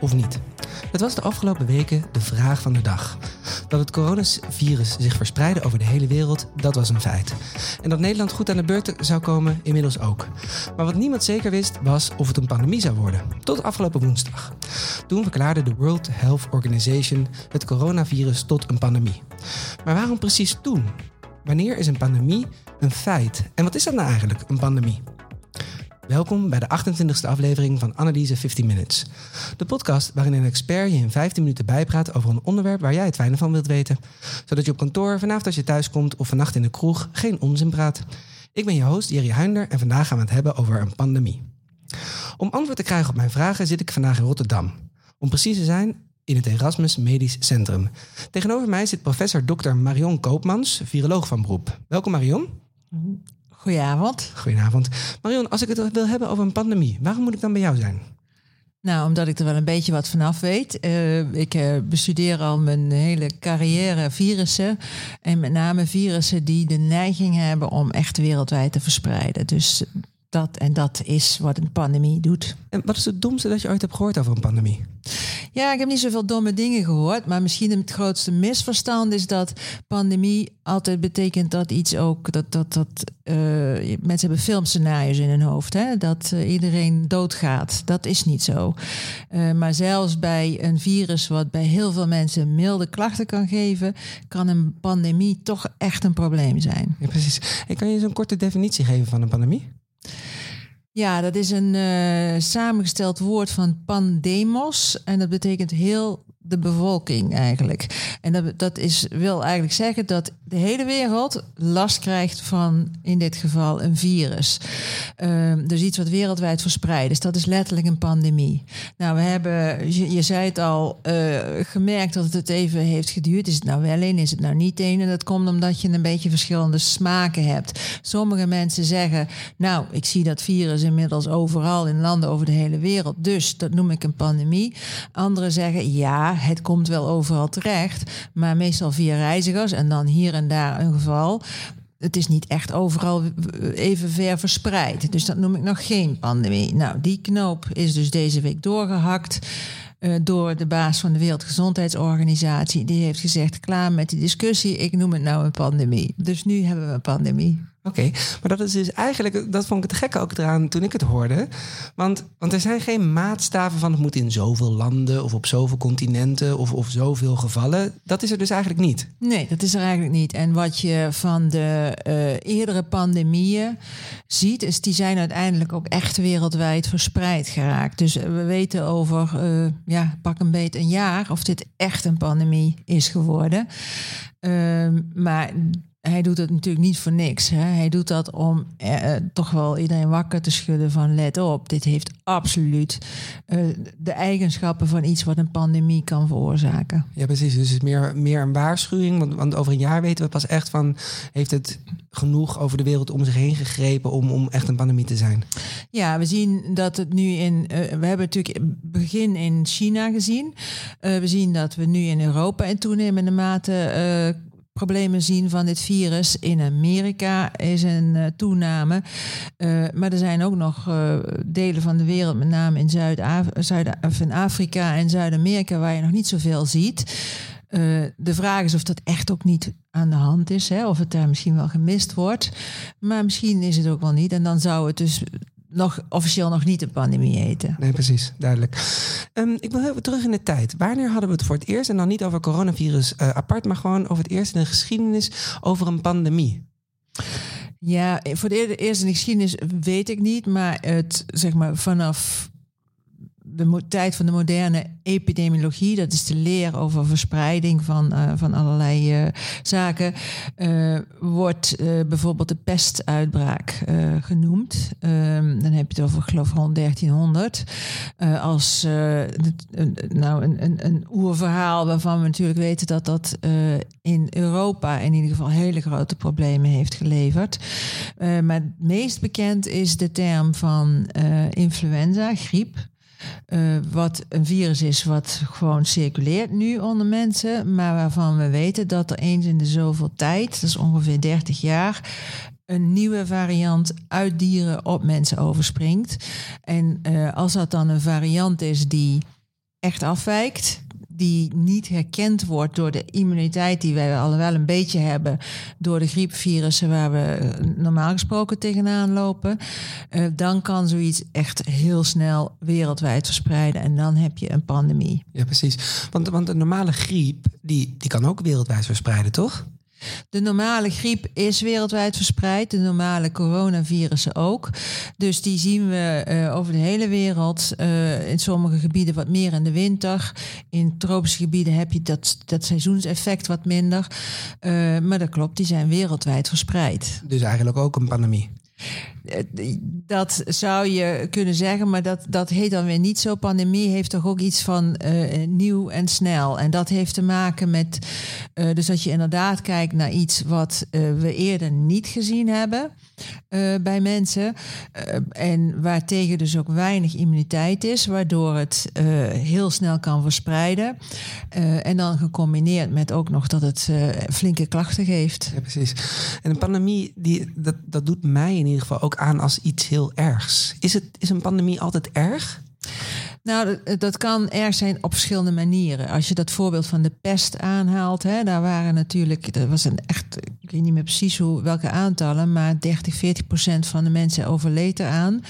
of niet? Het was de afgelopen weken de vraag van de dag. Dat het coronavirus zich verspreidde over de hele wereld, dat was een feit. En dat Nederland goed aan de beurt zou komen, inmiddels ook. Maar wat niemand zeker wist, was of het een pandemie zou worden. Tot afgelopen woensdag. Toen verklaarde de World Health Organization het coronavirus tot een pandemie. Maar waarom precies toen? Wanneer is een pandemie een feit? En wat is dat nou eigenlijk, een pandemie? Welkom bij de 28e aflevering van Analyse 15 Minutes. De podcast waarin een expert je in 15 minuten bijpraat over een onderwerp waar jij het fijne van wilt weten. Zodat je op kantoor, vanavond als je thuis komt of vannacht in de kroeg geen onzin praat. Ik ben je host Jerry Huinder en vandaag gaan we het hebben over een pandemie. Om antwoord te krijgen op mijn vragen zit ik vandaag in Rotterdam. Om precies te zijn in het Erasmus Medisch Centrum. Tegenover mij zit professor Dr. Marion Koopmans, viroloog van beroep. Welkom Marion. Goedenavond. Goedenavond. Marion, als ik het wil hebben over een pandemie, waarom moet ik dan bij jou zijn? Nou, omdat ik er wel een beetje wat vanaf weet. Uh, ik uh, bestudeer al mijn hele carrière virussen. En met name virussen die de neiging hebben om echt wereldwijd te verspreiden. Dus dat en dat is wat een pandemie doet. En wat is het domste dat je ooit hebt gehoord over een pandemie? Ja, ik heb niet zoveel domme dingen gehoord, maar misschien het grootste misverstand is dat pandemie altijd betekent dat iets ook dat dat dat uh, mensen hebben filmscenario's in hun hoofd, hè, dat uh, iedereen doodgaat. Dat is niet zo. Uh, maar zelfs bij een virus wat bij heel veel mensen milde klachten kan geven, kan een pandemie toch echt een probleem zijn. Ja, precies. Ik kan je een korte definitie geven van een pandemie? Ja, dat is een uh, samengesteld woord van pandemos. En dat betekent heel de bevolking eigenlijk. En dat, dat is, wil eigenlijk zeggen dat de hele wereld last krijgt van, in dit geval, een virus. Um, dus iets wat wereldwijd verspreidt. Dus dat is letterlijk een pandemie. Nou, we hebben, je, je zei het al, uh, gemerkt dat het even heeft geduurd. Is het nou wel een, is het nou niet een? En dat komt omdat je een beetje verschillende smaken hebt. Sommige mensen zeggen, nou, ik zie dat virus inmiddels overal in landen over de hele wereld. Dus dat noem ik een pandemie. Anderen zeggen, ja, het komt wel overal terecht, maar meestal via reizigers en dan hier en daar een geval. Het is niet echt overal even ver verspreid. Dus dat noem ik nog geen pandemie. Nou, die knoop is dus deze week doorgehakt. Uh, door de baas van de Wereldgezondheidsorganisatie. Die heeft gezegd: klaar met die discussie, ik noem het nou een pandemie. Dus nu hebben we een pandemie. Oké, maar dat is dus eigenlijk, dat vond ik het gekke ook eraan toen ik het hoorde. Want, want er zijn geen maatstaven van het moet in zoveel landen of op zoveel continenten of, of zoveel gevallen. Dat is er dus eigenlijk niet. Nee, dat is er eigenlijk niet. En wat je van de uh, eerdere pandemieën ziet, is die zijn uiteindelijk ook echt wereldwijd verspreid geraakt. Dus we weten over, uh, ja, pak een beet een jaar of dit echt een pandemie is geworden. Uh, maar hij doet het natuurlijk niet voor niks. Hè. Hij doet dat om eh, toch wel iedereen wakker te schudden van let op. Dit heeft absoluut uh, de eigenschappen van iets wat een pandemie kan veroorzaken. Ja, precies. Dus het is meer, meer een waarschuwing. Want, want over een jaar weten we pas echt van... heeft het genoeg over de wereld om zich heen gegrepen... om, om echt een pandemie te zijn? Ja, we zien dat het nu in... Uh, we hebben natuurlijk begin in China gezien. Uh, we zien dat we nu in Europa in toenemende mate problemen zien van dit virus. In Amerika is een uh, toename. Uh, maar er zijn ook nog uh, delen van de wereld, met name in Zuid-Afrika en Zuid-Amerika, waar je nog niet zoveel ziet. de vraag is of dat echt ook niet aan de hand is, hè? of het daar misschien wel gemist wordt. Maar misschien is het ook wel niet. En dan zou het dus nog officieel nog niet een pandemie heten. Nee, precies, duidelijk. Um, ik wil even terug in de tijd. Wanneer hadden we het voor het eerst, en dan niet over coronavirus uh, apart, maar gewoon over het eerst in de geschiedenis over een pandemie? Ja, voor de eerste in de geschiedenis weet ik niet, maar het zeg maar vanaf de tijd van de moderne epidemiologie, dat is de leer over verspreiding van, uh, van allerlei uh, zaken, uh, wordt bijvoorbeeld de pestuitbraak genoemd. Ehm, dan heb je het over, geloof ik, rond 1300. als nou, een, een, een oerverhaal waarvan we natuurlijk weten dat dat in Europa in ieder geval hele grote problemen heeft geleverd. maar het meest bekend is de term van influenza, griep. Uh, wat een virus is wat gewoon circuleert nu onder mensen, maar waarvan we weten dat er eens in de zoveel tijd, dat is ongeveer 30 jaar, een nieuwe variant uit dieren op mensen overspringt. En uh, als dat dan een variant is die echt afwijkt die niet herkend wordt door de immuniteit die wij al wel een beetje hebben door de griepvirussen waar we eh, normaal gesproken tegenaan lopen, uh, dan kan zoiets echt heel snel wereldwijd verspreiden en dan heb je een pandemie. Ja, precies. Want, want een normale griep die, die kan ook wereldwijd verspreiden, toch? De normale griep is wereldwijd verspreid, de normale coronavirussen ook. Dus die zien we uh, over de hele wereld. Uh, in sommige gebieden wat meer in de winter. In tropische gebieden heb je dat, dat seizoenseffect wat minder. Uh, maar dat klopt, die zijn wereldwijd verspreid. Dus eigenlijk ook een pandemie. Dat zou je kunnen zeggen, maar dat, dat heet dan weer niet zo. Pandemie heeft toch ook iets van uh, nieuw en snel. En dat heeft te maken met, uh, dus dat je inderdaad kijkt naar iets wat uh, we eerder niet gezien hebben bij mensen. en waartegen dus ook weinig immuniteit is, waardoor het heel snel kan verspreiden. en dan gecombineerd met ook nog dat het flinke klachten geeft. Ja, precies. En een pandemie, die, dat, dat doet mij in ieder geval ook aan als iets heel ergs. Is, het, is een pandemie altijd erg? Nou, dat, kan erg zijn op verschillende manieren. Als je dat voorbeeld van de pest aanhaalt, hè, daar waren natuurlijk, dat was een echt, ik weet niet meer precies hoe, welke aantallen, maar 30, 40 procent van de mensen overleed eraan.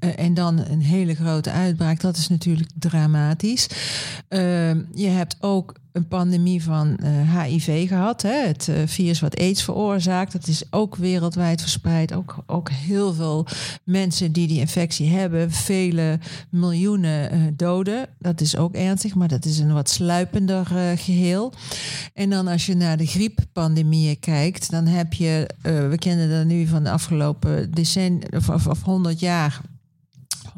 Uh, en dan een hele grote uitbraak, dat is natuurlijk dramatisch. Uh, je hebt ook een pandemie van HIV gehad. Hè? Het uh, virus wat aids veroorzaakt. Dat is ook wereldwijd verspreid. Ook, ook heel veel mensen die die infectie hebben. Vele miljoenen uh, doden. Dat is ook ernstig, maar dat is een wat sluipender geheel. En dan als je naar de grieppandemieën kijkt, dan heb je, we kennen dat nu van de afgelopen decennia of, of, of 100 jaar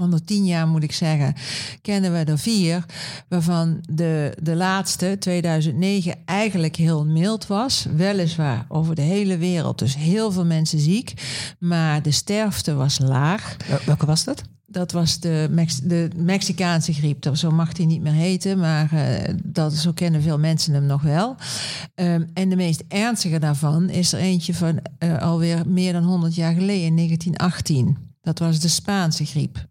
110 jaar moet ik zeggen, kennen we er vier, waarvan de, de laatste, 2009, eigenlijk heel mild was. Weliswaar over de hele wereld, dus heel veel mensen ziek, maar de sterfte was laag. Welke was dat? Dat was de, Mex de Mexicaanse griep. Zo mag die niet meer heten, maar uh, dat, zo kennen veel mensen hem nog wel. Um, en de meest ernstige daarvan is er eentje van uh, alweer meer dan 100 jaar geleden, in 1918. Dat was de Spaanse griep.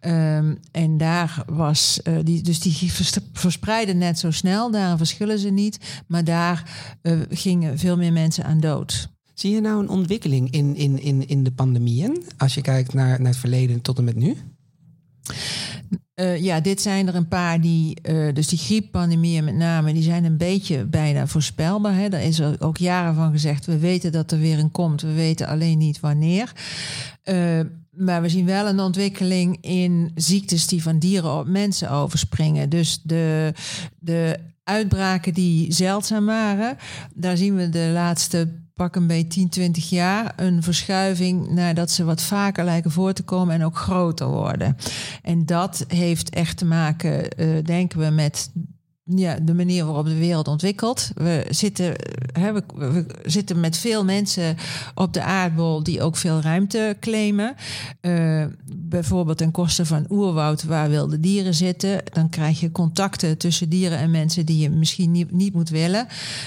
Um, en daar was, uh, die, dus die verspreiden net zo snel, daar verschillen ze niet. Maar daar uh, gingen veel meer mensen aan dood. Zie je nou een ontwikkeling in, in, in, in de pandemieën, als je kijkt naar, naar het verleden tot en met nu? Uh, ja, dit zijn er een paar die, uh, dus die grieppandemieën met name, die zijn een beetje bijna voorspelbaar. Hè. Daar is er ook jaren van gezegd, we weten dat er weer een komt, we weten alleen niet wanneer. Uh, maar we zien wel een ontwikkeling in ziektes die van dieren op mensen overspringen. Dus de, de uitbraken die zeldzaam waren, daar zien we de laatste pak een beetje 10, 20 jaar een verschuiving naar dat ze wat vaker lijken voor te komen en ook groter worden. En dat heeft echt te maken, uh, denken we, met ja, de manier waarop de wereld ontwikkelt. We zitten, hè, we, zitten met veel mensen op de aardbol die ook veel ruimte claimen. Uh, bijvoorbeeld ten koste van oerwoud waar wilde dieren zitten. Dan krijg je contacten tussen dieren en mensen die je misschien niet, niet moet willen.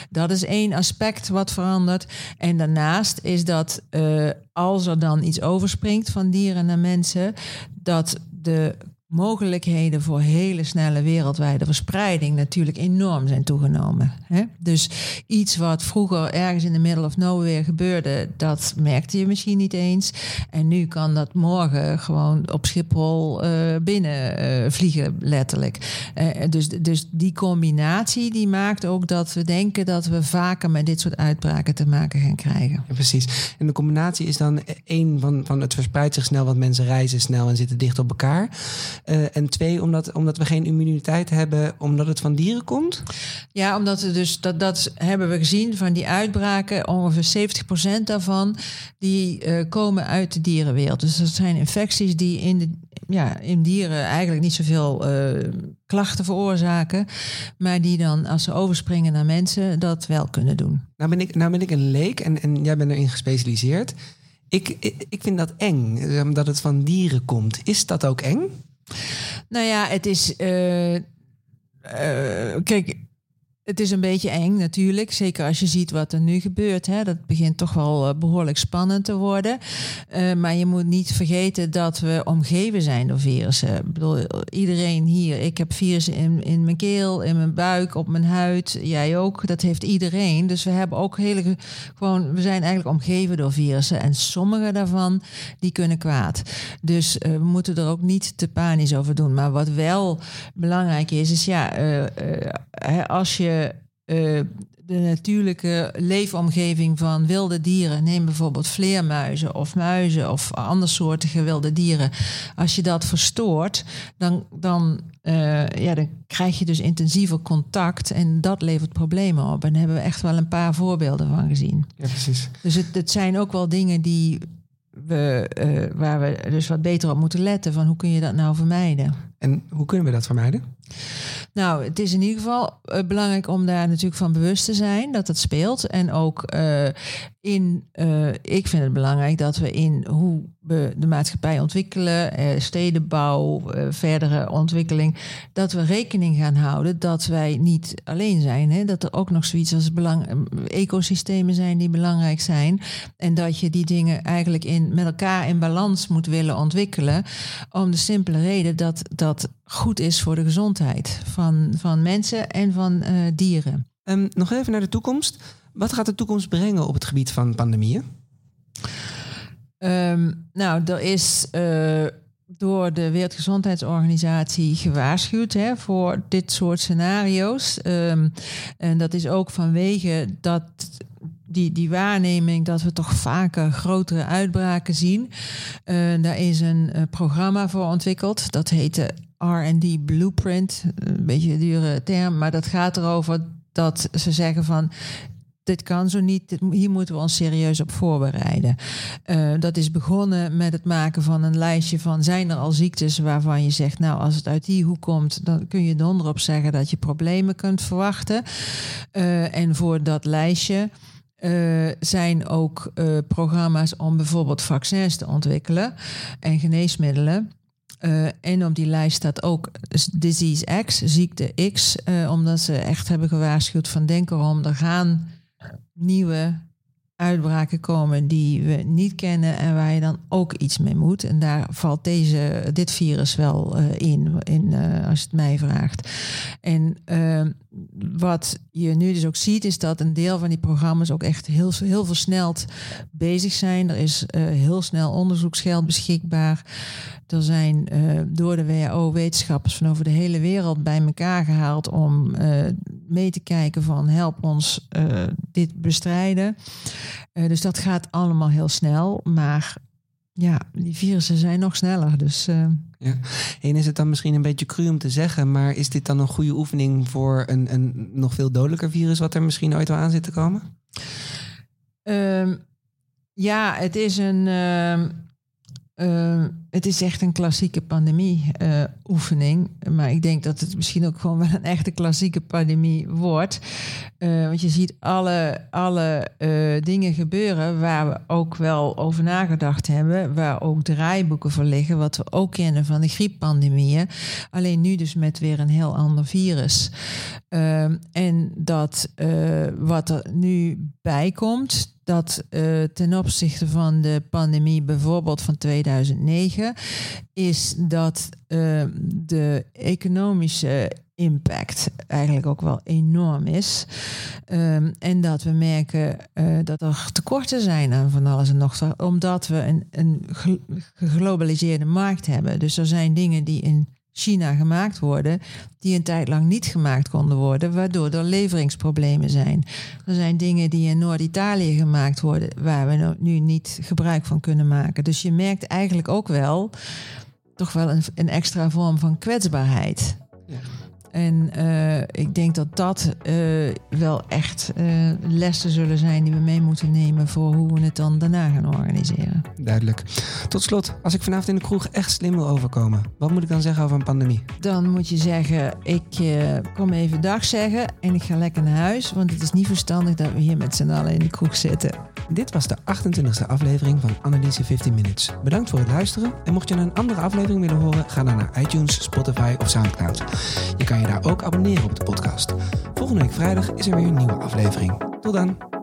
Dat is één aspect wat verandert. En daarnaast is dat uh, als er dan iets overspringt van dieren naar mensen, dat de mogelijkheden voor hele snelle wereldwijde verspreiding natuurlijk enorm zijn toegenomen. Hè? Dus iets wat vroeger ergens in de middle of nowhere gebeurde, dat merkte je misschien niet eens. En nu kan dat morgen gewoon op Schiphol uh, binnen uh, vliegen, letterlijk. Uh, dus, dus die combinatie die maakt ook dat we denken dat we vaker met dit soort uitbraken te maken gaan krijgen. Precies. En de combinatie is dan één van, van het verspreidt zich snel, want mensen reizen snel en zitten dicht op elkaar. Uh, en twee, omdat, omdat we geen immuniteit hebben, omdat het van dieren komt? Ja, omdat we dus, dat, dat hebben we gezien van die uitbraken, ongeveer 70% daarvan, die uh, komen uit de dierenwereld. Dus dat zijn infecties die in, de, ja, in dieren eigenlijk niet zoveel uh, klachten veroorzaken, maar die dan, als ze overspringen naar mensen, dat wel kunnen doen. Nou ben ik, nou ben ik een leek en, en jij bent erin gespecialiseerd. Ik, ik, ik vind dat eng, dat het van dieren komt. Is dat ook eng? Nou ja, het is. Uh, kijk, het is een beetje eng natuurlijk. Zeker als je ziet wat er nu gebeurt. Hè. Dat begint toch wel eh, behoorlijk spannend te worden. Uh, maar je moet niet vergeten dat we omgeven zijn door virussen. Ik bedoel, iedereen hier. Ik heb virussen in, in mijn keel, in mijn buik, op mijn huid. Jij ook. Dat heeft iedereen. Dus we hebben ook hele. Gewoon, we zijn eigenlijk omgeven door virussen. En sommige daarvan die kunnen kwaad. Dus uh, we moeten er ook niet te panisch over doen. Maar wat wel belangrijk is, is ja, als je uh, de natuurlijke leefomgeving van wilde dieren, neem bijvoorbeeld vleermuizen of muizen of andersoortige wilde dieren, als je dat verstoort, dan, dan, uh, ja, dan krijg je dus intensiever contact en dat levert problemen op. En daar hebben we echt wel een paar voorbeelden van gezien. Ja, precies. Dus het, het zijn ook wel dingen die we, uh, waar we dus wat beter op moeten letten van hoe kun je dat nou vermijden. En hoe kunnen we dat vermijden? Nou, het is in ieder geval uh, belangrijk om daar natuurlijk van bewust te zijn dat het speelt. En ook uh, in, uh, ik vind het belangrijk dat we in hoe we de maatschappij ontwikkelen, stedenbouw, verdere ontwikkeling, dat we rekening gaan houden dat wij niet alleen zijn. Hè? Dat er ook nog zoiets als belang, ecosystemen zijn die belangrijk zijn. En dat je die dingen eigenlijk in, met elkaar in balans moet willen ontwikkelen. Om de simpele reden dat goed is voor de gezondheid van, van mensen en van uh, dieren. Um, nog even naar de toekomst. Wat gaat de toekomst brengen op het gebied van pandemieën? Um, nou, er is uh, door de Wereldgezondheidsorganisatie gewaarschuwd hè, voor dit soort scenario's. Um, en dat is ook vanwege dat die, die waarneming dat we toch vaker grotere uitbraken zien. Uh, daar is een uh, programma voor ontwikkeld. Dat heet de RD Blueprint. Een beetje een dure term, maar dat gaat erover dat ze zeggen van dit kan zo niet, hier moeten we ons serieus op voorbereiden. Uh, dat is begonnen met het maken van een lijstje van zijn er al ziektes waarvan je zegt, nou als het uit die hoek komt, dan kun je donderop zeggen dat je problemen kunt verwachten. En voor dat lijstje uh, zijn ook uh, programma's om bijvoorbeeld vaccins te ontwikkelen en geneesmiddelen. Uh, en op die lijst staat ook Disease X, ziekte X, omdat ze echt hebben gewaarschuwd van denk erom, er gaan nieuwe uitbraken komen die we niet kennen en waar je dan ook iets mee moet. En daar valt deze, dit virus wel in, in als je het mij vraagt. En uh, wat je nu dus ook ziet, is dat een deel van die programma's ook echt heel, heel versneld bezig zijn. Er is heel snel onderzoeksgeld beschikbaar. Er zijn door de WHO wetenschappers van over de hele wereld bij elkaar gehaald om mee te kijken van help ons dit bestrijden. Dus dat gaat allemaal heel snel. Maar ja, die virussen zijn nog sneller. Dus, uh... ja. En is het dan misschien een beetje cru om te zeggen, maar is dit dan een goede oefening voor een, een nog veel dodelijker virus wat er misschien ooit wel aan zit te komen? Um, ja, het is een. Uh, uh, het is echt een klassieke pandemie-oefening. Uh, maar ik denk dat het misschien ook gewoon wel een echte klassieke pandemie wordt. Uh, want je ziet alle, alle uh, dingen gebeuren waar we ook wel over nagedacht hebben. Waar ook draaiboeken voor liggen. Wat we ook kennen van de grieppandemieën. Alleen nu dus met weer een heel ander virus. en dat wat er nu bij komt dat ten opzichte van de pandemie bijvoorbeeld van 2009 is dat uh, de economische impact eigenlijk ook wel enorm is. Um, en dat we merken uh, dat er tekorten zijn aan van alles en nog wat, omdat we een, een geglobaliseerde markt hebben. Dus er zijn dingen die in China gemaakt worden, die een tijd lang niet gemaakt konden worden, waardoor er leveringsproblemen zijn. Er zijn dingen die in Noord-Italië gemaakt worden, waar we nu niet gebruik van kunnen maken. Dus je merkt eigenlijk ook wel toch wel een, een extra vorm van kwetsbaarheid. En uh, ik denk dat dat uh, wel echt uh, lessen zullen zijn die we mee moeten nemen voor hoe we het dan daarna gaan organiseren. Duidelijk. Tot slot, als ik vanavond in de kroeg echt slim wil overkomen, wat moet ik dan zeggen over een pandemie? Dan moet je zeggen, ik kom even dag zeggen en ik ga lekker naar huis, want het is niet verstandig dat we hier met z'n allen in de kroeg zitten. Dit was de 28e aflevering van Analyse 15 Minutes. Bedankt voor het luisteren en mocht je een andere aflevering willen horen, ga dan naar iTunes, Spotify of Soundcloud. Je kan je daar ook abonneren op de podcast. Volgende week vrijdag is er weer een nieuwe aflevering. Tot dan!